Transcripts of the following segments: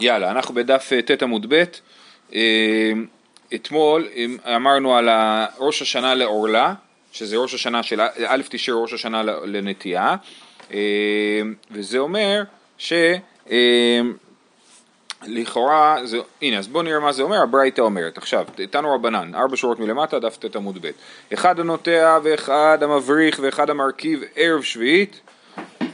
יאללה, אנחנו בדף אה, ט עמוד ב', אה, אתמול אמרנו על ראש השנה לעורלה, שזה ראש השנה של א' תשרי ראש השנה לנטייה, אה, וזה אומר ש... לכאורה, זה, הנה אז בואו נראה מה זה אומר, הברייתא אומרת, עכשיו, תנו רבנן, ארבע שורות מלמטה, דף ט עמוד ב', אחד הנוטע ואחד המבריך ואחד המרכיב ערב שביעית,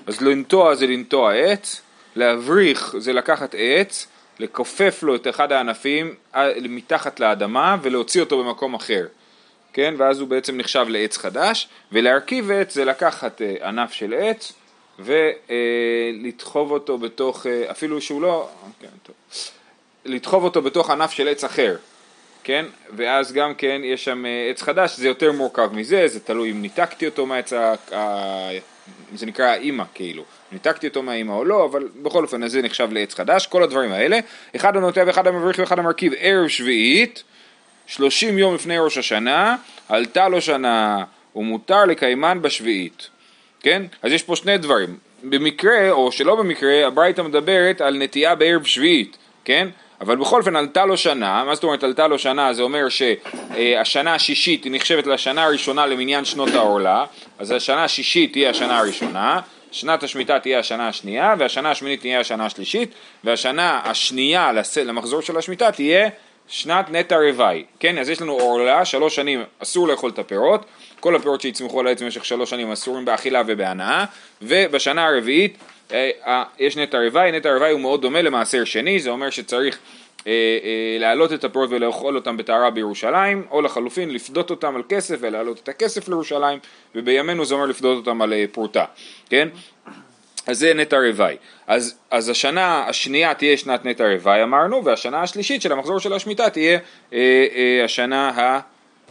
אז לנטוע זה לנטוע עץ, להבריך זה לקחת עץ, לכופף לו את אחד הענפים אה, מתחת לאדמה ולהוציא אותו במקום אחר, כן? ואז הוא בעצם נחשב לעץ חדש, ולהרכיב עץ זה לקחת אה, ענף של עץ ולדחוב אותו בתוך, אה, אפילו שהוא לא, כן, טוב, לדחוב אותו בתוך ענף של עץ אחר, כן? ואז גם כן יש שם עץ חדש, זה יותר מורכב מזה, זה תלוי אם ניתקתי אותו מהעץ, ה... זה נקרא האימא כאילו, ניתקתי אותו מהאימא או לא, אבל בכל אופן זה נחשב לעץ חדש, כל הדברים האלה, אחד הנוטע ואחד המבריך ואחד המרכיב ערב שביעית, שלושים יום לפני ראש השנה, עלתה לו שנה ומותר לקיימן בשביעית, כן? אז יש פה שני דברים, במקרה או שלא במקרה, הברייתא מדברת על נטייה בערב שביעית, כן? אבל בכל אופן עלתה לו שנה, מה זאת אומרת עלתה לו שנה? זה אומר שהשנה השישית נחשבת לשנה הראשונה למניין שנות העורלה, אז השנה השישית תהיה השנה הראשונה, שנת השמיטה תהיה השנה השנייה, והשנה השמינית תהיה השנה השלישית, והשנה השנייה למחזור של השמיטה תהיה שנת נטע רוואי, כן? אז יש לנו עורלה, שלוש שנים אסור לאכול את הפירות, כל הפירות שיצמחו על העץ במשך שלוש שנים אסורים באכילה ובהנאה, ובשנה הרביעית אה, אה, יש נטע רוואי, נטע רוואי הוא מאוד דומה למעשר שני, זה אומר שצריך אה, אה, להעלות את הפירות ולאכול אותם בטהרה בירושלים, או לחלופין לפדות אותם על כסף ולהעלות את הכסף לירושלים, ובימינו זה אומר לפדות אותם על אה, פרוטה, כן? אז זה נטע רוואי. אז, אז השנה השנייה תהיה שנת נטע רוואי אמרנו, והשנה השלישית של המחזור של השמיטה תהיה אה, אה, השנה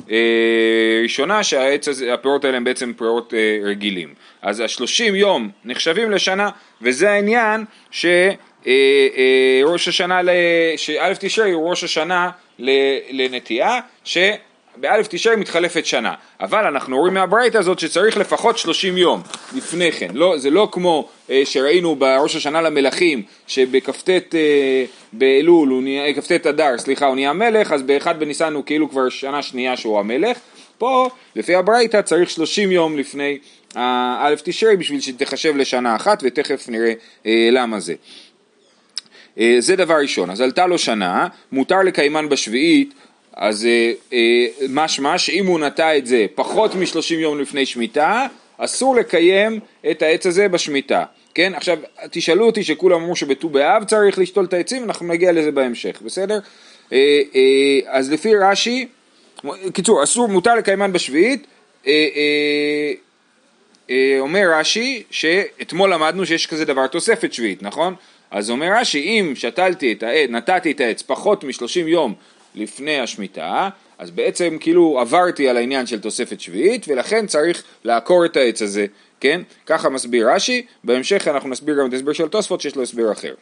הראשונה שהפירות האלה הם בעצם פירות אה, רגילים. אז השלושים יום נחשבים לשנה, וזה העניין ש... אה, אה, ראש השנה, שא' תשרי הוא ראש השנה לנטייה, שבא' תשרי מתחלפת שנה. אבל אנחנו רואים מהברייתא הזאת שצריך לפחות 30 יום לפני כן. לא, זה לא כמו אה, שראינו בראש השנה למלכים, שבכ"ט באלול, כ"ט אדר, סליחה, הוא נהיה מלך, אז באחד בניסן הוא כאילו כבר שנה שנייה שהוא המלך. פה, לפי הברייתא, צריך 30 יום לפני א' תשרי בשביל שתחשב לשנה אחת, ותכף נראה למה זה. אה, זה דבר ראשון, אז עלתה לו שנה, מותר לקיימן בשביעית, אז אה, אה, משמע שאם הוא נטע את זה פחות משלושים יום לפני שמיטה, אסור לקיים את העץ הזה בשמיטה. כן, עכשיו תשאלו אותי שכולם אמרו שבט"ו באב צריך לשתול את העצים, אנחנו נגיע לזה בהמשך, בסדר? אז לפי רש"י, קיצור, אסור, מותר לקיימן בשביעית, אומר רש"י שאתמול למדנו שיש כזה דבר תוספת שביעית, נכון? אז אומר רש"י, אם שתלתי את העץ, נתתי את העץ פחות משלושים יום לפני השמיטה, אז בעצם כאילו עברתי על העניין של תוספת שביעית, ולכן צריך לעקור את העץ הזה, כן? ככה מסביר רש"י, בהמשך אנחנו נסביר גם את ההסבר של תוספות שיש לו הסבר אחר.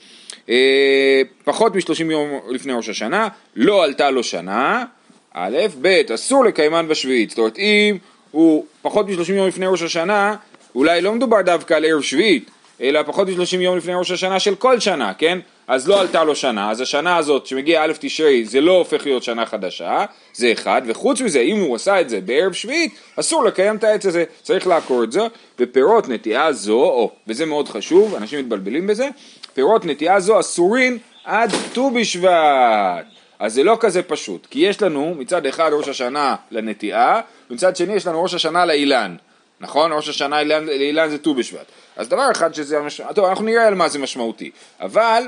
אה, פחות משלושים יום לפני ראש השנה, לא עלתה לו שנה, א', ב', אסור לקיימן בשביעית, זאת אומרת אם הוא פחות משלושים יום לפני ראש השנה, אולי לא מדובר דווקא על ערב שביעית, אלא פחות מ-30 יום לפני ראש השנה של כל שנה, כן? אז לא עלתה לו שנה, אז השנה הזאת שמגיע א' תשרי זה לא הופך להיות שנה חדשה, זה אחד, וחוץ מזה אם הוא עשה את זה בערב שביעית, אסור לקיים את העץ הזה, צריך לעקור את זה, ופירות נטיעה זו, או, וזה מאוד חשוב, אנשים מתבלבלים בזה, פירות נטיעה זו אסורים עד ט"ו בשבט, אז זה לא כזה פשוט, כי יש לנו מצד אחד ראש השנה לנטיעה, ומצד שני יש לנו ראש השנה לאילן, נכון? ראש השנה לאילן זה ט"ו בשבט. אז דבר אחד שזה טוב אנחנו נראה על מה זה משמעותי, אבל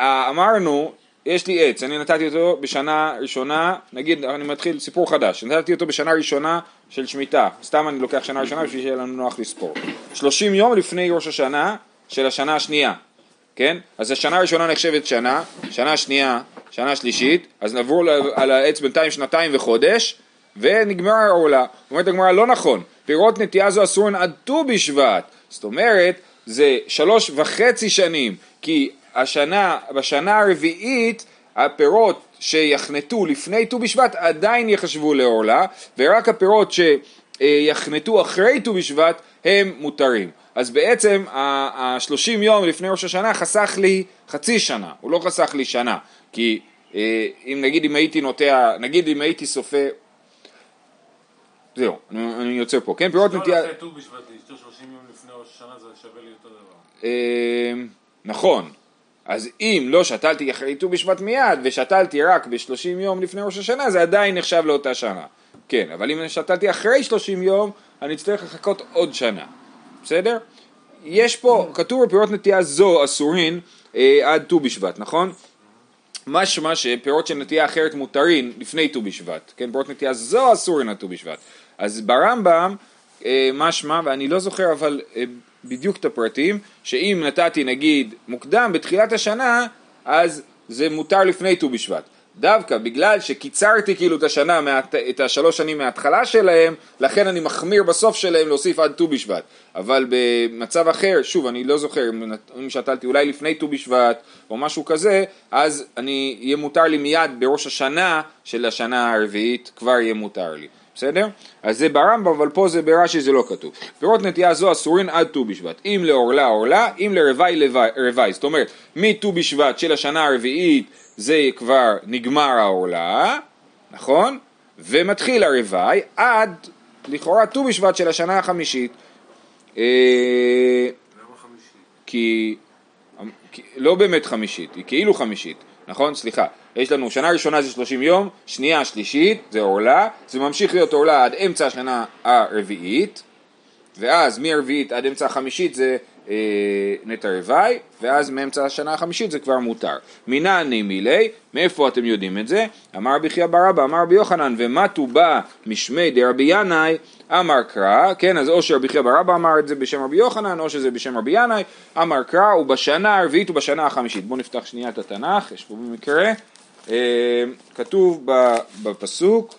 אמרנו יש לי עץ, אני נתתי אותו בשנה ראשונה, נגיד אני מתחיל סיפור חדש, נתתי אותו בשנה ראשונה של שמיטה, סתם אני לוקח שנה ראשונה בשביל שיהיה לנו נוח לספור, 30 יום לפני ראש השנה של השנה השנייה, כן? אז השנה הראשונה נחשבת שנה, שנה שנייה, שנה שלישית, אז נעבור על העץ בינתיים שנתיים וחודש, ונגמר העולה. אומרת הגמרא לא נכון, פירות נטייה זו אסורן עד ט"ו בשבט, זאת אומרת, זה שלוש וחצי שנים, כי השנה, בשנה הרביעית הפירות שיחנטו לפני ט"ו בשבט עדיין יחשבו לעורלה, ורק הפירות שיחנטו אחרי ט"ו בשבט הם מותרים. אז בעצם ה-30 יום לפני ראש השנה חסך לי חצי שנה, הוא לא חסך לי שנה, כי אה, אם נגיד אם הייתי נוטע, נגיד אם הייתי סופר, זהו, אני, אני יוצא פה, כן, פירות נטייה... לא אחרי ט"ו בשבט לאשתו 30 יום לפני ראש השנה זה שווה לי אותו דבר. אה, נכון, אז אם לא שתלתי אחרי ט"ו בשבט מיד ושתלתי רק ב-30 יום לפני ראש השנה זה עדיין נחשב לאותה שנה. כן, אבל אם שתלתי אחרי 30 יום אני אצטרך לחכות עוד שנה, בסדר? יש פה, כתוב בפירות נטייה זו אסורין אה, עד ט"ו בשבט, נכון? משמע שפירות של נטייה אחרת מותרים לפני ט"ו בשבט, כן? פירות נטייה זו אסורין עד ט"ו בשבט. אז ברמב"ם אה, משמע, ואני לא זוכר אבל אה, בדיוק את הפרטים, שאם נתתי נגיד מוקדם בתחילת השנה, אז זה מותר לפני ט"ו בשבט. דווקא בגלל שקיצרתי כאילו את השנה, את השלוש שנים מההתחלה שלהם, לכן אני מחמיר בסוף שלהם להוסיף עד ט"ו בשבט. אבל במצב אחר, שוב, אני לא זוכר אם שתלתי אולי לפני ט"ו בשבט או משהו כזה, אז אני, יהיה מותר לי מיד בראש השנה של השנה הרביעית, כבר יהיה מותר לי. בסדר? אז זה ברמב"ם, אבל פה זה ברש"י זה לא כתוב. פירות נטייה זו אסורין עד ט"ו בשבט. אם לעורלה עורלה, אם לרווי רווי. זאת אומרת, מט"ו בשבט של השנה הרביעית זה כבר נגמר העורלה, נכון? ומתחיל הרווי עד לכאורה ט"ו בשבט של השנה החמישית. אה, למה חמישית? כי לא באמת חמישית, היא כאילו חמישית. נכון? סליחה. יש לנו שנה ראשונה זה 30 יום, שנייה שלישית זה עורלה, זה ממשיך להיות עורלה עד אמצע השנה הרביעית, ואז מהרביעית עד אמצע החמישית זה אה, נטע רווי, ואז מאמצע השנה החמישית זה כבר מותר. מינני מילי, מאיפה אתם יודעים את זה? אמר רבי חייא בר אבא, אמר רבי יוחנן, ומטו בא משמי דרבי ינאי, אמר קרא, כן, אז או שרבי חייא בר אבא אמר את זה בשם רבי יוחנן, או שזה בשם רבי ינאי, אמר קרא, ובשנה הרביעית ובשנה החמישית. בואו נפתח שנייה את התנ"ך, יש פה במקרה, כתוב בפסוק,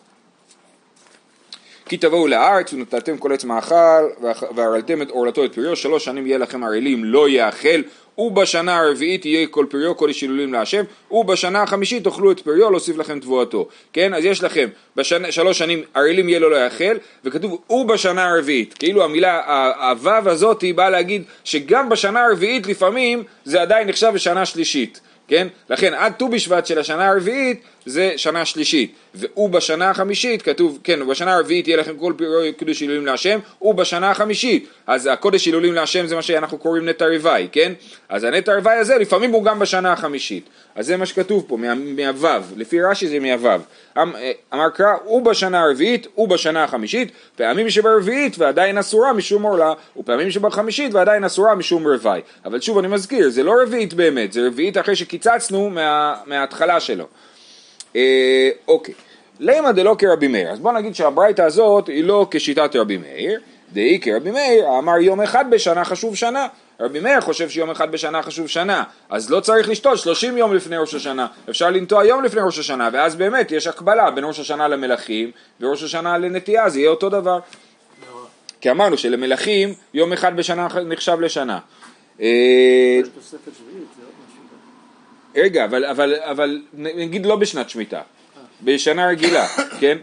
כי תבואו לארץ ונטלתם כל עץ מאכל והרלתם את עורלתו את פריו שלוש שנים יהיה לכם ערלים לא יאכל ובשנה הרביעית יהיה כל פריו כל השילולים להשם ובשנה החמישית תאכלו את פריו להוסיף לכם תבואתו. כן? אז יש לכם בשנה, שלוש שנים ערלים יהיה לו לא יאכל וכתוב ובשנה הרביעית. כאילו המילה הוו הזאת היא באה להגיד שגם בשנה הרביעית לפעמים זה עדיין נחשב בשנה שלישית כן? לכן עד ט"ו בשבט של השנה הרביעית זה שנה שלישית, ובשנה החמישית כתוב, כן, ובשנה הרביעית יהיה לכם כל פירוי קודש הילולים להשם, ובשנה החמישית, אז הקודש הילולים להשם זה מה שאנחנו קוראים נטע רווי, כן? אז הנטע רווי הזה לפעמים הוא גם בשנה החמישית, אז זה מה שכתוב פה, מהוו, לפי רש"י זה מהוו. אמ, אמר קרא, ובשנה הרביעית, ובשנה החמישית, פעמים שברביעית ועדיין אסורה משום עורלה, ופעמים שבחמישית ועדיין אסורה משום רווי. אבל שוב אני מזכיר, זה לא רביעית באמת, זה רביעית אחרי שקיצצנו מה, מההתחלה שלו. אה, אוקיי, למה דלא כרבי מאיר, אז בוא נגיד שהברייתא הזאת היא לא כשיטת רבי מאיר, דאי כרבי מאיר, אמר יום אחד בשנה חשוב שנה. רבי מאיר חושב שיום אחד בשנה חשוב שנה, אז לא צריך לשתות 30 יום לפני ראש השנה, אפשר לנטוע יום לפני ראש השנה, ואז באמת יש הקבלה בין ראש השנה למלכים וראש השנה לנטייה, זה יהיה אותו דבר. כי אמרנו שלמלכים יום אחד בשנה נחשב לשנה. זה רגע, אבל, אבל, אבל נגיד לא בשנת שמיטה, בשנה רגילה, כן?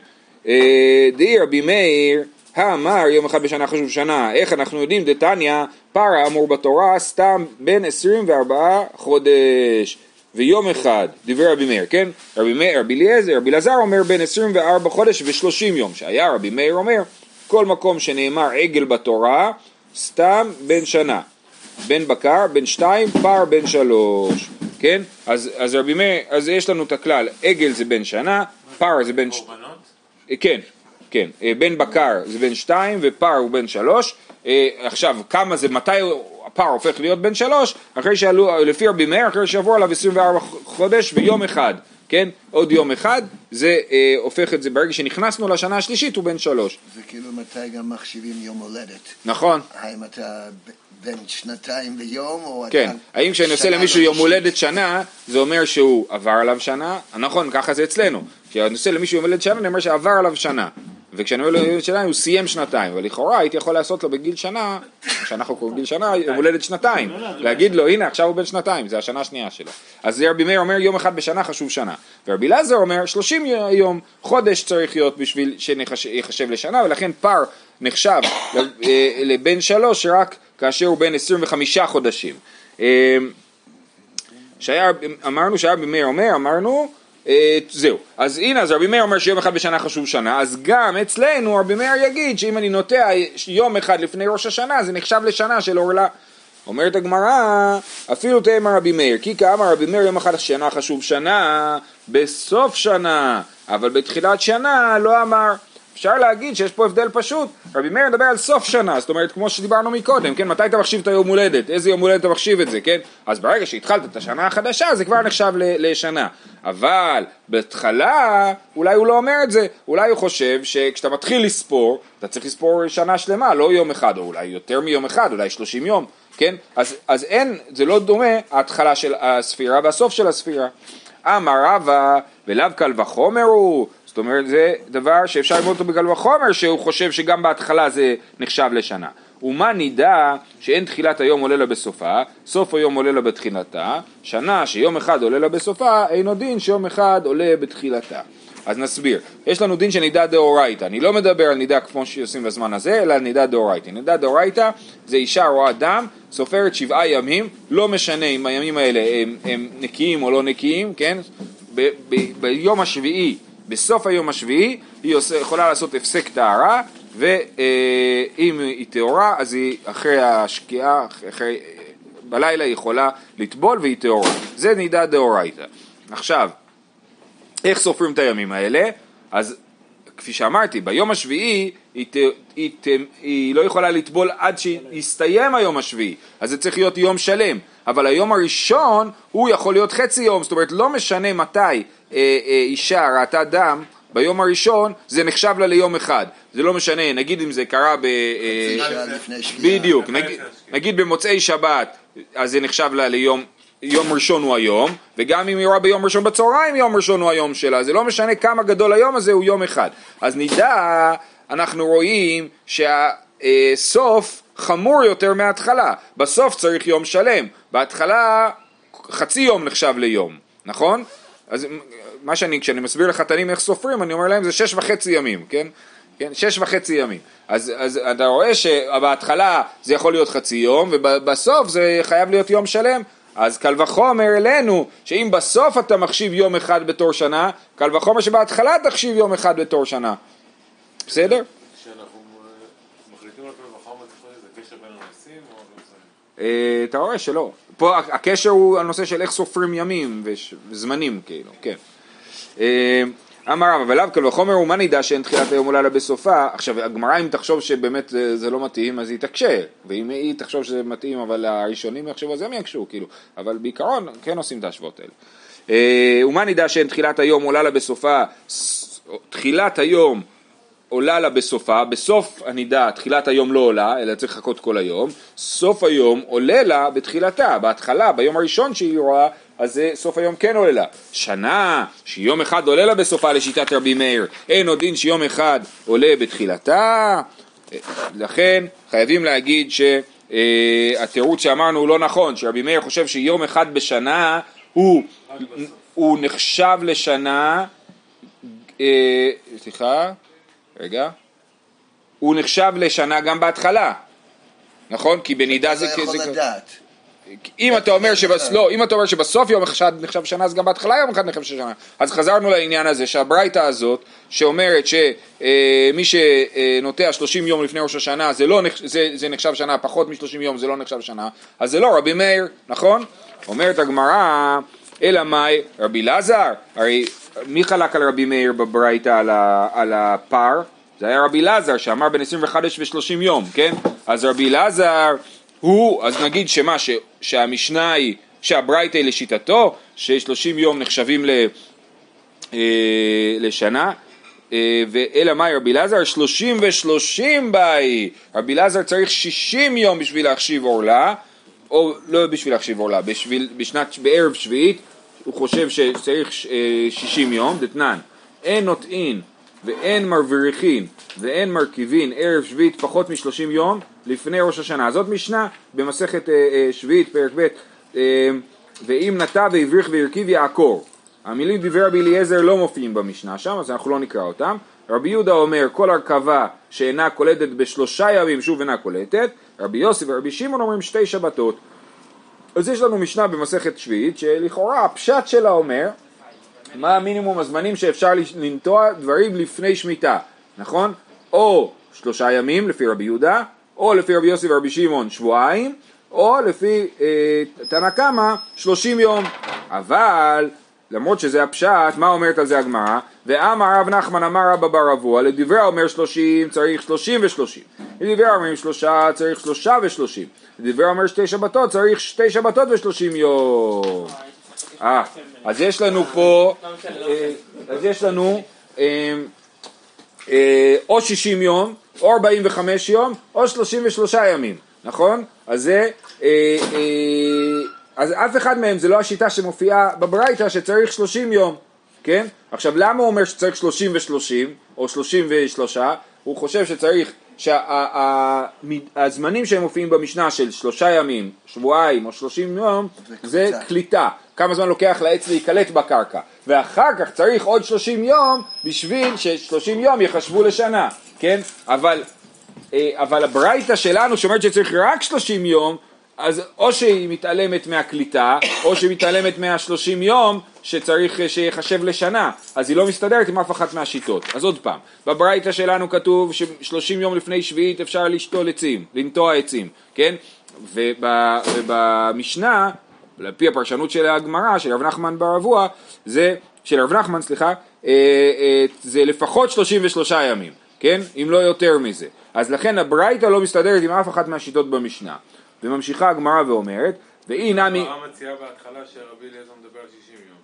אה, דאי רבי מאיר, האמר יום אחד בשנה חשוב שנה, איך אנחנו יודעים דתניא, פרה אמור בתורה סתם בין 24 חודש ויום אחד, דברי רבי מאיר, כן? רבי מאיר, רבי אליעזר, רבי אלעזר אומר בין 24 חודש ו-30 יום, שהיה רבי מאיר אומר, כל מקום שנאמר עגל בתורה, סתם בין שנה, בין בקר, בין שתיים, פר, בין שלוש. כן? אז, אז רבי מאיר, אז יש לנו את הכלל, עגל זה בן שנה, פר זה בן... ש... כן, כן, אה, בן בקר זה בן שתיים ופר הוא בן שלוש, אה, עכשיו כמה זה, מתי הפר הופך להיות בן שלוש, אחרי שעלו, לפי רבי מאיר, אחרי שעברו עליו 24 חודש ויום אחד, כן? עוד יום אחד, זה אה, הופך את זה, ברגע שנכנסנו לשנה השלישית הוא בן שלוש. זה כאילו מתי גם מחשיבים יום הולדת. נכון. האם אתה בן שנתיים ויום, או כן, אתה... האם כשאני עושה למישהו יום הולדת שנה, זה אומר שהוא עבר עליו שנה? נכון, ככה זה אצלנו. כשאני עושה למישהו יום הולדת שנה, אני אומר שעבר עליו שנה. וכשאני אומר לו ילד שנתיים הוא סיים שנתיים, אבל לכאורה הייתי יכול לעשות לו בגיל שנה, שאנחנו קוראים גיל שנה, יום הולדת שנתיים, להגיד לו הנה עכשיו הוא בן שנתיים, זה השנה השנייה שלו. אז רבי מאיר אומר יום אחד בשנה חשוב שנה, ורבי אלעזר אומר 30 יום, חודש צריך להיות בשביל שיחשב לשנה, ולכן פר נחשב אה, לבן שלוש רק כאשר הוא בן 25 חודשים. אה, שהיה, אמרנו שהיה רבי מאיר אומר, אמרנו אה, זהו, אז הנה, אז רבי מאיר אומר שיום אחד בשנה חשוב שנה, אז גם אצלנו רבי מאיר יגיד שאם אני נוטע יום אחד לפני ראש השנה זה נחשב לשנה של עורלה. אומרת הגמרא, אפילו תאמר רבי מאיר, כי כאמר רבי מאיר יום אחד שנה חשוב שנה, בסוף שנה, אבל בתחילת שנה לא אמר. אפשר להגיד שיש פה הבדל פשוט, רבי מאיר מדבר על סוף שנה, זאת אומרת כמו שדיברנו מקודם, כן, מתי אתה מחשיב את היום הולדת, איזה יום הולדת אתה מחשיב את זה, כן, אז ברגע שהתחלת את השנה החדשה זה כבר נחשב לשנה, אבל בהתחלה אולי הוא לא אומר את זה, אולי הוא חושב שכשאתה מתחיל לספור, אתה צריך לספור שנה שלמה, לא יום אחד, או אולי יותר מיום אחד, אולי שלושים יום, כן, אז, אז אין, זה לא דומה ההתחלה של הספירה והסוף של הספירה. אמר רבא ולאו קל וחומר הוא זאת אומרת זה דבר שאפשר ללמוד אותו בקל וחומר שהוא חושב שגם בהתחלה זה נחשב לשנה. ומה נידע שאין תחילת היום עולה לה בסופה, סוף היום עולה לה בתחילתה, שנה שיום אחד עולה לה בסופה, אינו דין שיום אחד עולה בתחילתה. אז נסביר, יש לנו דין של נידה דאורייתא, אני לא מדבר על נידה כמו שעושים בזמן הזה, אלא נידה דאורייתא. נידה דאורייתא זה אישה רואה דם, סופרת שבעה ימים, לא משנה אם הימים האלה הם, הם נקיים או לא נקיים, כן? ביום השביעי בסוף היום השביעי היא עושה, יכולה לעשות הפסק טהרה ואם היא טהורה אז היא אחרי השקיעה, אחרי, בלילה היא יכולה לטבול והיא טהורה. זה נידה דאורייתא. עכשיו, איך סופרים את הימים האלה? אז כפי שאמרתי, ביום השביעי היא, ת, היא, ת, היא לא יכולה לטבול עד שיסתיים היום השביעי, אז זה צריך להיות יום שלם, אבל היום הראשון הוא יכול להיות חצי יום, זאת אומרת לא משנה מתי אה, אה, אישה ראתה דם ביום הראשון זה נחשב לה ליום אחד, זה לא משנה, נגיד אם זה קרה ב... אה, בדיוק, נגיד, נגיד במוצאי שבת אז זה נחשב לה ליום יום ראשון הוא היום, וגם אם היא רואה ביום ראשון בצהריים יום ראשון הוא היום שלה, זה לא משנה כמה גדול היום הזה הוא יום אחד. אז נדע, אנחנו רואים שהסוף חמור יותר מההתחלה, בסוף צריך יום שלם, בהתחלה חצי יום נחשב ליום, נכון? אז מה שאני, כשאני מסביר לחתנים איך סופרים, אני אומר להם זה שש וחצי ימים, כן? כן? שש וחצי ימים. אז, אז אתה רואה שבהתחלה זה יכול להיות חצי יום, ובסוף זה חייב להיות יום שלם. אז קל וחומר אלינו, שאם בסוף אתה מחשיב יום אחד בתור שנה, קל וחומר שבהתחלה תחשיב יום אחד בתור שנה. בסדר? אתה רואה שלא. פה הקשר הוא הנושא של איך סופרים ימים וזמנים, כאילו, כן. אה, אמר רב, אבל לאו קל וחומר ומה נדע שאין תחילת היום עולה לה בסופה, עכשיו הגמרא אם תחשוב שבאמת זה, זה לא מתאים אז היא תקשה, ואם היא תחשוב שזה מתאים אבל הראשונים יחשבו אז הם יקשו, כאילו, אבל בעיקרון כן עושים את ההשוואות האלה. אה, ומה נדע שאין תחילת היום עולה לה בסופה, תחילת היום עולה לה בסופה, בסוף הנידה תחילת היום לא עולה, אלא צריך לחכות כל היום, סוף היום עולה לה בתחילתה, בהתחלה, ביום הראשון שהיא רואה, אז זה סוף היום כן עולה לה. שנה שיום אחד עולה לה בסופה לשיטת רבי מאיר, אין עוד דין שיום אחד עולה בתחילתה, לכן חייבים להגיד שהתירוץ אה, שאמרנו הוא לא נכון, שרבי מאיר חושב שיום אחד בשנה הוא, הוא נחשב לשנה, אה, סליחה, רגע, הוא נחשב לשנה גם בהתחלה, נכון? כי בנידה זה... אתה לא יכול לדעת. אם אתה אומר שבס... לא, אם אתה אומר שבסוף יום אחד נחשב שנה אז גם בהתחלה יום אחד נחשב שנה אז חזרנו לעניין הזה שהברייתא הזאת שאומרת שמי שנוטע 30 יום לפני ראש השנה זה, לא, זה, זה נחשב שנה פחות מ-30 יום זה לא נחשב שנה אז זה לא רבי מאיר נכון? אומרת הגמרא אלא מאי רבי לזר הרי מי חלק על רבי מאיר בברייתא על, על הפר? זה היה רבי לזר שאמר בין 25 ו-30 יום כן? אז רבי לזר הוא, אז נגיד שמה, ש, שהמשנה היא, שהברייתא היא לשיטתו, ש-30 יום נחשבים ל, אה, לשנה, אה, ואלא מאי רבי אלעזר? שלושים ושלושים באי, רבי אלעזר צריך שישים יום בשביל להחשיב עורלה, או לא בשביל להחשיב עורלה, בשביל, בשנת, בערב שביעית הוא חושב שצריך אה, שישים יום, דתנן, אין נוטעין ואין מבריחין ואין מרכיבין ערב שביעית פחות משלושים יום לפני ראש השנה. זאת משנה במסכת אה, אה, שביעית פרק ב' אה, ואם נטע והבריח והרכיב יעקור. המילים דברי רבי אליעזר לא מופיעים במשנה שם אז אנחנו לא נקרא אותם. רבי יהודה אומר כל הרכבה שאינה קולטת בשלושה ימים שוב אינה קולטת. רבי יוסי ורבי שמעון אומרים שתי שבתות. אז יש לנו משנה במסכת שביעית שלכאורה הפשט שלה אומר מה המינימום הזמנים שאפשר לנטוע דברים לפני שמיטה, נכון? או שלושה ימים לפי רבי יהודה, או לפי רבי יוסי ורבי שמעון שבועיים, או לפי אה, תנא קמא שלושים יום. אבל למרות שזה הפשט, מה אומרת על זה הגמרא? ואמר רב נחמן אמר רבא בר אבוה, לדברי האומר שלושים צריך שלושים ושלושים. לדברי האומרים שלושה צריך שלושה ושלושים. לדברי האומר שתי שבתות צריך שתי שבתות ושלושים יום. אה, אז יש לנו פה, אה, אז יש לנו אה, אה, או שישים יום, או ארבעים וחמש יום, או שלושים ושלושה ימים, נכון? אז זה, אה, אז אף אחד מהם זה לא השיטה שמופיעה בברייתא שצריך שלושים יום, כן? עכשיו למה הוא אומר שצריך שלושים ושלושים, או שלושים ושלושה? הוא חושב שצריך שהזמנים שהם מופיעים במשנה של שלושה ימים, שבועיים או שלושים יום, זה קליטה. כמה זמן לוקח לעץ להיקלט בקרקע. ואחר כך צריך עוד שלושים יום בשביל ששלושים יום יחשבו לשנה, כן? אבל, אה, אבל הברייתא שלנו שאומרת שצריך רק שלושים יום, אז או שהיא מתעלמת מהקליטה, או שהיא מתעלמת מהשלושים יום שצריך שיחשב לשנה, אז היא לא מסתדרת עם אף אחת מהשיטות. אז עוד פעם, בברייתא שלנו כתוב ששלושים יום לפני שביעית אפשר לשתול עצים, לנטוע עצים, כן? ובמשנה, על פי הפרשנות של הגמרא, של רב נחמן בר אבוע, זה, של רב נחמן, סליחה, אה, אה, זה לפחות שלושים ושלושה ימים, כן? אם לא יותר מזה. אז לכן הברייתא לא מסתדרת עם אף אחת מהשיטות במשנה. וממשיכה הגמרא ואומרת, ואי נמי... הגמרא מציעה בהתחלה שרבי אליעזר מדבר על 60 יום.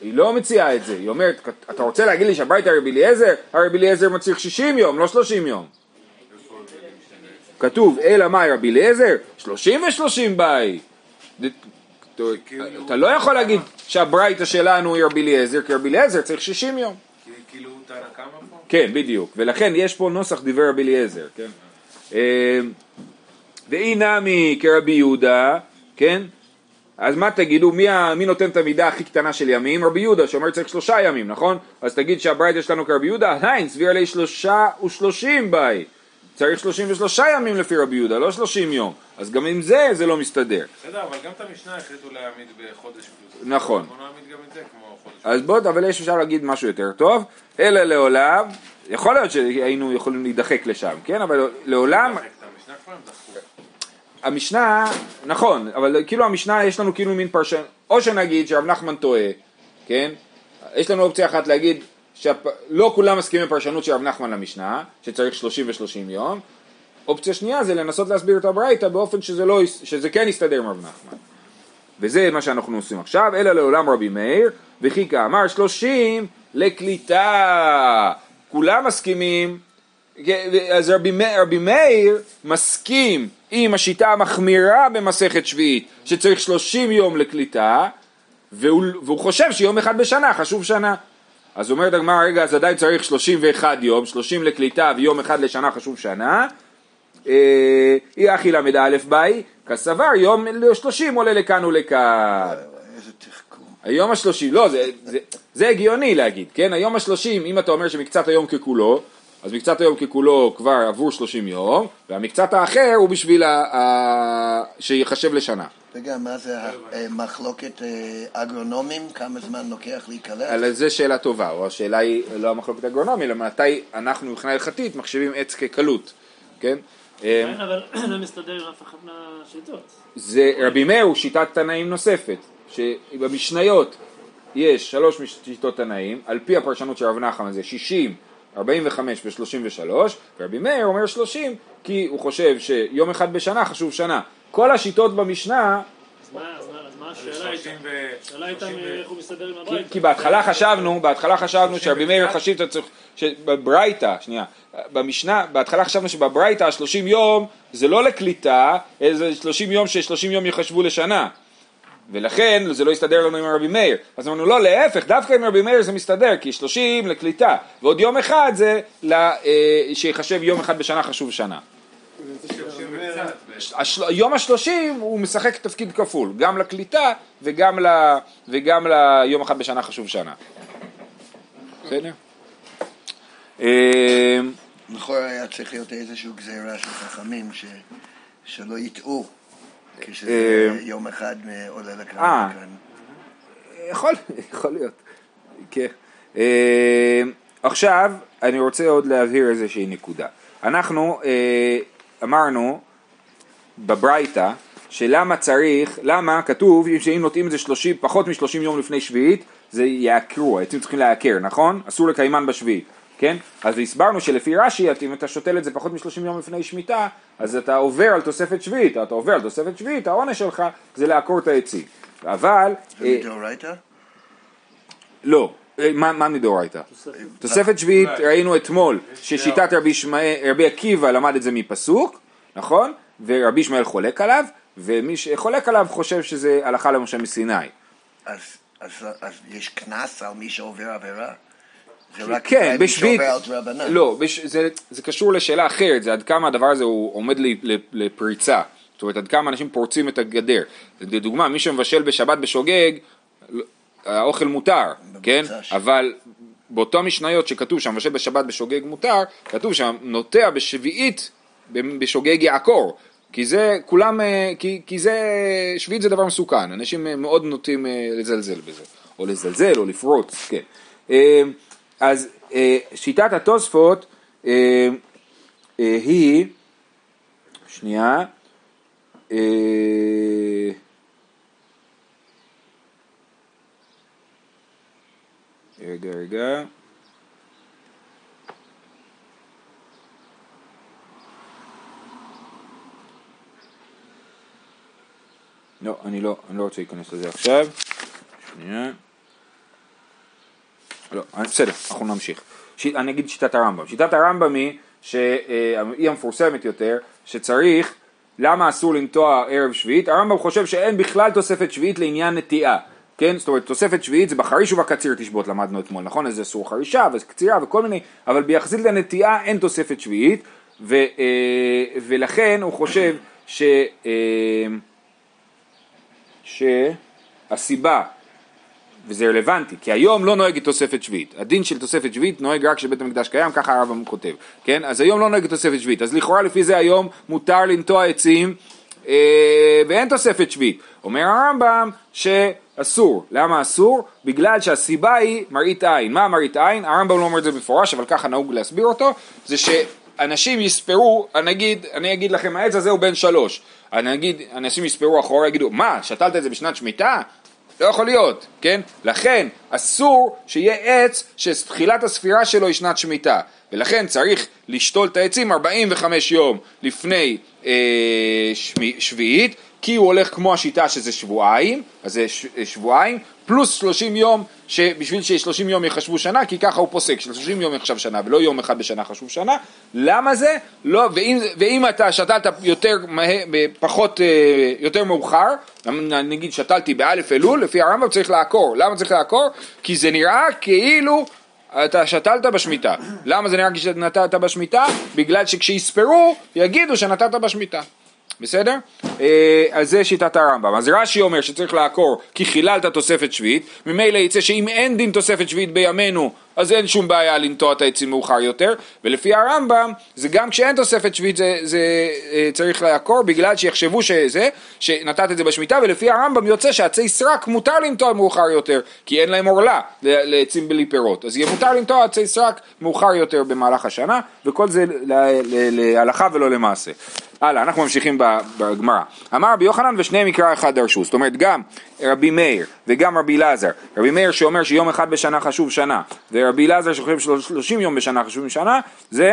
היא לא מציעה את זה, היא אומרת, אתה רוצה להגיד לי שהברייתא רבי אליעזר? הרבי אליעזר מצריך 60 יום, לא 30 יום. כתוב, אלא מאי רבי אליעזר? 30 ו-30 באי. אתה לא יכול להגיד שהברייתא שלנו היא רבי אליעזר, כי רבי אליעזר צריך 60 יום. כאילו הוא תנא קמא פה? כן, בדיוק, ולכן יש פה נוסח דברי רבי אליעזר, כן? ואי נמי כרבי יהודה, כן? אז מה תגידו, מי, מי נותן את המידה הכי קטנה של ימים? רבי יהודה, שאומר צריך שלושה ימים, נכון? אז תגיד שהברייתא שלנו כרבי יהודה, עדיין סביר עלי שלושה ושלושים באי. צריך שלושים ושלושה ימים לפי רבי יהודה, לא שלושים יום. אז גם עם זה, זה לא מסתדר. בסדר, אבל גם את המשנה החליטו להעמיד בחודש פלוס. נכון. בוא נעמיד גם את זה כמו חודש אז בוא, אבל יש אפשר להגיד משהו יותר טוב, אלא לעולם, יכול להיות שהיינו יכולים להידחק לשם, כן? אבל לעולם. את המשנה כבר הם דחקו. המשנה, נכון, אבל כאילו המשנה יש לנו כאילו מין פרשן, או שנגיד שרב נחמן טועה, כן? יש לנו אופציה אחת להגיד שלא כולם מסכימים בפרשנות של רב נחמן למשנה, שצריך 30 ו-30 יום, אופציה שנייה זה לנסות להסביר את הברייתא באופן שזה, לא, שזה כן יסתדר עם רב נחמן. וזה מה שאנחנו עושים עכשיו, אלא לעולם רבי מאיר, וכי כאמר שלושים לקליטה. כולם מסכימים, אז רבי, רבי מאיר מסכים עם השיטה המחמירה במסכת שביעית, שצריך שלושים יום לקליטה, והוא, והוא חושב שיום אחד בשנה חשוב שנה. אז אומרת הגמרא, רגע, אז עדיין צריך 31 יום, 30 לקליטה ויום אחד לשנה חשוב שנה. אה, אי אחי ל"א באי, כסבר יום ל-30 עולה לכאן ולכאן. איזה תחכום. היום השלושים, לא, זה, זה, זה הגיוני להגיד, כן? היום השלושים, אם אתה אומר שמקצת היום ככולו, אז מקצת היום ככולו כבר עבור שלושים יום, והמקצת האחר הוא בשביל ה, ה, שיחשב לשנה. רגע, מה זה המחלוקת אה, אגרונומים? כמה זמן לוקח להיקלט? על זה שאלה טובה, או השאלה היא לא המחלוקת האגרונומית, אלא מתי אנחנו מבחינה הלכתית מחשיבים עץ כקלות, כן? אה, כן, אבל לא מסתדר עם אף אחת מהשיטות. זה רבי מאיר הוא שיטת תנאים נוספת, שבמשניות יש שלוש שיטות תנאים, על פי הפרשנות של רב נחמן זה 60, 45 ו-33, ורבי מאיר אומר 30 כי הוא חושב שיום אחד בשנה חשוב שנה. כל השיטות במשנה, אז מה- אז מה- אז מה השאלה הייתה? השאלה הייתה איך הוא מסתדר עם כי, הברייתא. כי בהתחלה חשבנו, בהתחלה חשבנו שרבי מאיר חשיב שאתה צריך, שבברייתא, שנייה, במשנה, בהתחלה חשבנו שבברייתא ה-30 יום זה לא לקליטה, אלא זה 30 יום ש-30 יום יחשבו לשנה. ולכן זה לא יסתדר לנו עם רבי מאיר. אז אמרנו לא, להפך, דווקא עם רבי מאיר זה מסתדר, כי 30 לקליטה, ועוד יום אחד זה אה, שיחשב יום אחד בשנה חשוב שנה. יום השלושים הוא משחק תפקיד כפול, גם לקליטה וגם, ל... וגם ליום אחד בשנה חשוב שנה. בסדר? אה, לכאורה היה צריך להיות איזושהי גזירה של חכמים. שלא יטעו כשזה אה, יום אחד עולה לכאן. אה. וכאן. יכול, יכול להיות. כן. אה, עכשיו, אני רוצה עוד להבהיר איזושהי נקודה. אנחנו אה, אמרנו בברייתא, שלמה צריך, למה כתוב שאם נוטעים את זה 30, פחות מ-30 יום לפני שביעית, זה יעקרו, העצים צריכים לעקר, נכון? אסור לקיימן בשביעית, כן? אז הסברנו שלפי רש"י, אם אתה שותל את זה פחות מ-30 יום לפני שמיטה, אז אתה עובר על תוספת שביעית, אתה עובר על תוספת שביעית, העונש שלך זה לעקור את העצים. אבל, זה אה, מדאורייתא? לא, אה, מה, מה מדאורייתא? תוספת שביעית ראינו אתמול ששיטת רבי, ישמעאל- רבי עקיבא למד את זה מפסוק, נכון? ורבי ישמעאל חולק עליו, ומי שחולק עליו חושב שזה הלכה למשה מסיני. אז, אז, אז יש קנס על מי שעובר עבירה? כן, דרבנן. לא, בש, זה, זה קשור לשאלה אחרת, זה עד כמה הדבר הזה הוא עומד ל- ל- לפריצה, זאת אומרת עד כמה אנשים פורצים את הגדר. לדוגמה, מי שמבשל בשבת בשוגג, האוכל מותר, כן? במוצ"ש. אבל באותו משניות שכתוב שם מבשל בשבת בשוגג מותר, כתוב שם נוטע בשביעית בשוגג יעקור. כי זה, כולם, אה, כי, כי זה, שביעית זה דבר מסוכן, אנשים אה, מאוד נוטים אה, לזלזל בזה, או לזלזל או לפרוץ, כן. אז אה, שיטת התוספות אה, אה, היא, שנייה, אה, רגע, רגע. לא, אני לא, אני לא רוצה להיכנס לזה עכשיו. שנייה. לא, בסדר, אנחנו נמשיך. ש... אני אגיד שיטת הרמב"ם. שיטת הרמב"ם היא, שהיא המפורסמת יותר, שצריך, למה אסור לנטוע ערב שביעית? הרמב"ם חושב שאין בכלל תוספת שביעית לעניין נטיעה. כן? זאת אומרת, תוספת שביעית זה בחריש ובקציר תשבות, למדנו אתמול, נכון? אז זה אסור חרישה וקצירה וכל מיני, אבל ביחסית לנטיעה אין תוספת שביעית, ו, אה, ולכן הוא חושב ש... אה, שהסיבה וזה רלוונטי, כי היום לא נוהגת תוספת שביעית. הדין של תוספת שביעית נוהג רק כשבית המקדש קיים, ככה הרמב"ם כותב, כן? אז היום לא נוהגת תוספת שביעית. אז לכאורה לפי זה היום מותר לנטוע עצים אה, ואין תוספת שביעית. אומר הרמב"ם שאסור. למה אסור? בגלל שהסיבה היא מראית עין. מה מראית עין? הרמב"ם לא אומר את זה במפורש, אבל ככה נהוג להסביר אותו, זה שאנשים יספרו, אני אגיד, אני אגיד לכם, העץ הזה הוא בן שלוש. אני אגיד, אנשים יספרו אחורה, יגידו, מה, שתלת את זה בשנת שמיטה? לא יכול להיות, כן? לכן אסור שיהיה עץ שתחילת הספירה שלו היא שנת שמיטה ולכן צריך לשתול את העצים 45 יום לפני אה, שמי, שביעית כי הוא הולך כמו השיטה שזה שבועיים, אז זה ש, שבועיים פלוס 30 יום שבשביל ש-30 יום יחשבו שנה כי ככה הוא פוסק, ש-30 יום יחשב שנה ולא יום אחד בשנה חשוב שנה למה זה? לא, ואם, ואם אתה שתלת יותר, מהר, פחות, אה, יותר מאוחר נגיד שתלתי באלף אלול, לפי הרמב"ם צריך לעקור. למה צריך לעקור? כי זה נראה כאילו אתה שתלת בשמיטה. למה זה נראה כאילו שנתת בשמיטה? בגלל שכשיספרו יגידו שנתת בשמיטה. בסדר? אה, אז זה שיטת הרמב"ם. אז רש"י אומר שצריך לעקור כי חיללת תוספת שביעית, ממילא יצא שאם אין דין תוספת שביעית בימינו אז אין שום בעיה לנטוע את העצים מאוחר יותר, ולפי הרמב"ם זה גם כשאין תוספת שביעית זה, זה אה, צריך לעקור בגלל שיחשבו שזה, שנתת את זה בשמיטה, ולפי הרמב"ם יוצא שעצי סרק מותר לנטוע מאוחר יותר, כי אין להם עורלה לעצים בלי פירות, אז יהיה מותר לנטוע עצי סרק מאוחר יותר במהלך השנה, וכל זה להלכה ולא למעשה. הלאה, אנחנו ממשיכים בגמרא. אמר רבי יוחנן ושניהם מקרא אחד דרשו, זאת אומרת גם רבי מאיר וגם רבי אלעזר, רבי מאיר שאומר שיום אחד בשנה חשוב שנה, ורבי אלעזר שחושב שלושים יום בשנה חשוב שנה, זה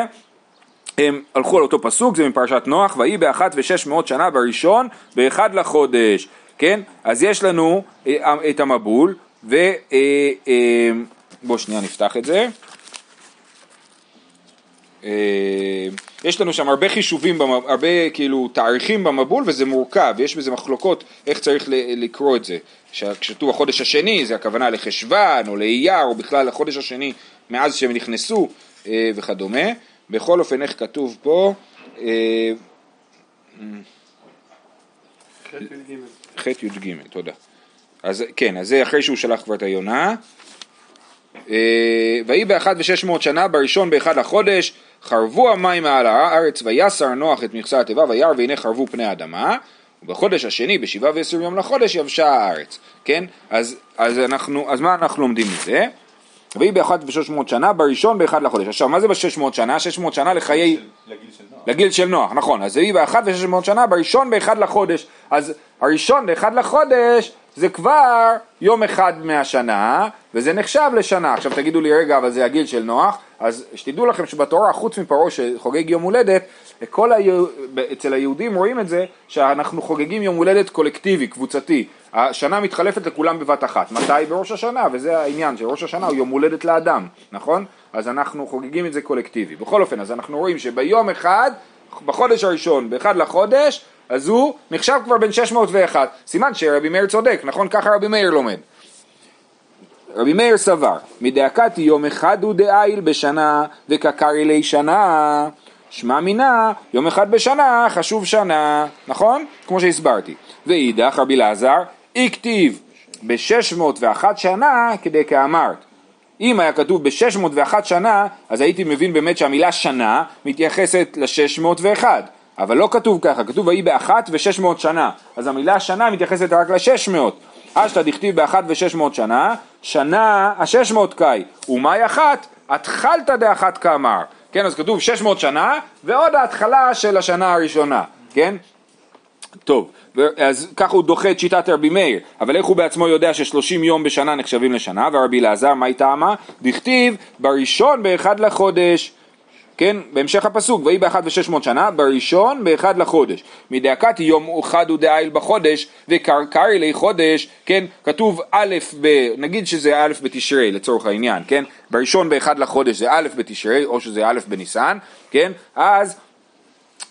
הם הלכו על אותו פסוק, זה מפרשת נוח, ויהי באחת ושש מאות שנה בראשון, באחד לחודש, כן? אז יש לנו אה, את המבול, ו... אה, אה, בוא שנייה נפתח את זה. אה, יש לנו שם הרבה חישובים, הרבה כאילו תאריכים במבול וזה מורכב, יש בזה מחלוקות איך צריך לקרוא את זה. כש- כשכתוב החודש השני זה הכוונה לחשוון או לאייר או בכלל החודש השני מאז שהם נכנסו אה, וכדומה. בכל אופן איך כתוב פה, אה, ח' י"ג, תודה. אז כן, אז זה אחרי שהוא שלח כבר את היונה. אה, ויהי באחד ושש מאות שנה, בראשון באחד לחודש, חרבו המים מעל הארץ, ויסר נוח את מכסה התיבה, וירא והנה חרבו פני האדמה, ובחודש השני, בשבעה ועשר יום לחודש, יבשה הארץ, כן? אז, אז, אנחנו, אז מה אנחנו לומדים מזה? ויהי באחד ושש מאות שנה, בראשון באחד לחודש. עכשיו, מה זה בשש מאות שנה? שש מאות שנה לחיי... לגיל של נוח, נכון. אז ויהי באחד ושש מאות שנה, בראשון באחד לחודש. אז הראשון באחד לחודש זה כבר יום אחד מהשנה, וזה נחשב לשנה. עכשיו תגידו לי, רגע, אבל זה הגיל של נוח, אז שתדעו לכם שבתורה, חוץ מפרעה שחוגג יום הולדת, כל היו... אצל היהודים רואים את זה, שאנחנו חוגגים יום הולדת קולקטיבי, קבוצתי. השנה מתחלפת לכולם בבת אחת. מתי? בראש השנה, וזה העניין, שראש השנה הוא יום הולדת לאדם, נכון? אז אנחנו חוגגים את זה קולקטיבי. בכל אופן, אז אנחנו רואים שביום אחד, בחודש הראשון, באחד לחודש, אז הוא נחשב כבר בן 601. סימן שרבי מאיר צודק, נכון? ככה רבי מאיר לומד. רבי מאיר סבר, מדאקתי יום אחד הוא דאיל בשנה וקקרי לי שנה, שמע מינה, יום אחד בשנה חשוב שנה, נכון? כמו שהסברתי. ואידך רבי אלעזר, הכתיב ב-601 שנה כדי כאמרת. אם היה כתוב ב-601 שנה, אז הייתי מבין באמת שהמילה שנה מתייחסת ל-601. אבל לא כתוב ככה, כתוב ויהי באחת ושש מאות שנה, אז המילה שנה מתייחסת רק לשש מאות. אשתא דכתיב באחת ושש מאות שנה, שנה השש מאות קאי, ומאי אחת, התחלתא דאחת כאמר. כן, אז כתוב שש מאות שנה, ועוד ההתחלה של השנה הראשונה, כן? טוב, אז ככה הוא דוחה את שיטת רבי מאיר, אבל איך הוא בעצמו יודע ששלושים יום בשנה נחשבים לשנה, ורבי אלעזר, מה היא טעמה? דכתיב בראשון באחד לחודש. כן, בהמשך הפסוק, ויהי באחד ושש מאות שנה, בראשון באחד לחודש. מדאקתי יום אחד הוא דאיל בחודש, וקרקרי לי חודש, כן, כתוב א' ב... נגיד שזה א' בתשרי לצורך העניין, כן, בראשון באחד לחודש זה א' בתשרי, או שזה א' בניסן, כן, אז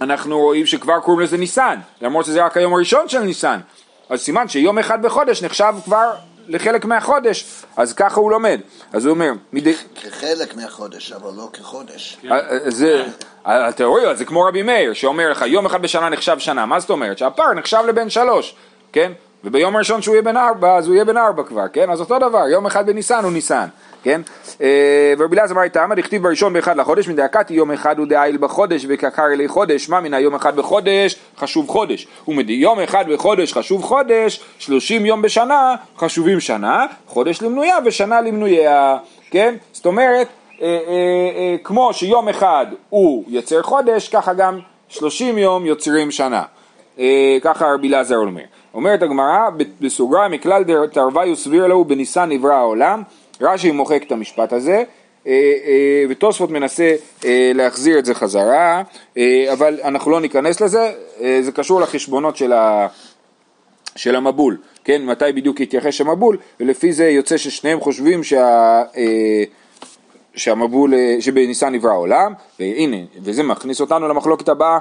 אנחנו רואים שכבר קוראים לזה ניסן, למרות שזה רק היום הראשון של ניסן. אז סימן שיום אחד בחודש נחשב כבר לחלק מהחודש, אז ככה הוא לומד. אז הוא אומר, מדי... כחלק מהחודש, אבל לא כחודש. אה, אה, זה, התיאוריה זה כמו רבי מאיר שאומר לך יום אחד בשנה נחשב שנה, מה זאת אומרת? שהפר נחשב לבן שלוש, כן? וביום הראשון שהוא יהיה בן ארבע אז הוא יהיה בן ארבע כבר, כן? אז אותו דבר, יום אחד בניסן הוא ניסן, כן? אה, ורבי אלעזר אמר איתמה, דכתיב בראשון באחד לחודש, מדאקתי יום אחד הוא דאיל בחודש וקקר אלי חודש, מה מן היום אחד בחודש חשוב חודש, ומיום אחד בחודש חשוב חודש, שלושים יום בשנה חשובים שנה, חודש למנויה ושנה למנויה, כן? זאת אומרת, אה, אה, כמו שיום אחד הוא יוצר חודש, ככה גם שלושים יום יוצרים שנה. ככה רבי אלעזר אומר. אומרת הגמרא בסוגריים מכלל תרוויו סביר לו בניסן נברא העולם. רש"י מוחק את המשפט הזה אה, אה, ותוספות מנסה אה, להחזיר את זה חזרה. אבל אנחנו לא ניכנס לזה זה קשור לחשבונות של, ה, של המבול כן? מתי בדיוק יתייחס המבול ולפי זה יוצא ששניהם חושבים שה... שהמבול, שבניסן נברא העולם, והנה, וזה מכניס אותנו למחלוקת הבאה,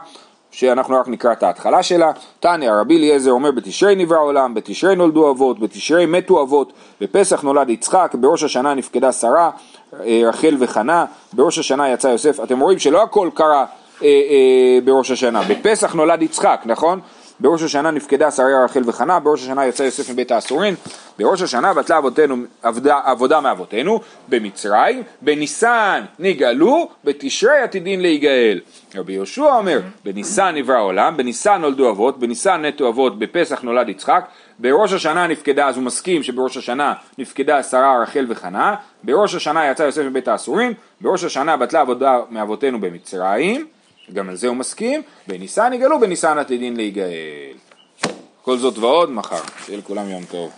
שאנחנו רק נקרא את ההתחלה שלה. תניא, רבי אליעזר אומר בתשרי נברא העולם, בתשרי נולדו אבות, בתשרי מתו אבות, בפסח נולד יצחק, בראש השנה נפקדה שרה, אה, רחל וחנה, בראש השנה יצא יוסף. אתם רואים שלא הכל קרה אה, אה, בראש השנה, בפסח נולד יצחק, נכון? בראש השנה נפקדה שרה רחל וחנה, בראש השנה יצא יוסף מבית האסורים, בראש השנה בטלה אבותינו עבודה, עבודה מאבותינו, במצרים, בניסן נגאלו, בתשרי עתידין להיגאל. רבי יהושע אומר, בניסן נברא העולם, בניסן נולדו אבות, בניסן נטו אבות, בפסח נולד יצחק, בראש השנה נפקדה, אז הוא מסכים שבראש השנה נפקדה שרה רחל וחנה, בראש השנה יצא יוסף מבית האסורים, בראש השנה בטלה עבודה מאבותינו במצרים, גם על זה הוא מסכים, בניסן יגאלו, בניסן עתידין להיגאל. כל זאת ועוד מחר, שיהיה לכולם יום טוב.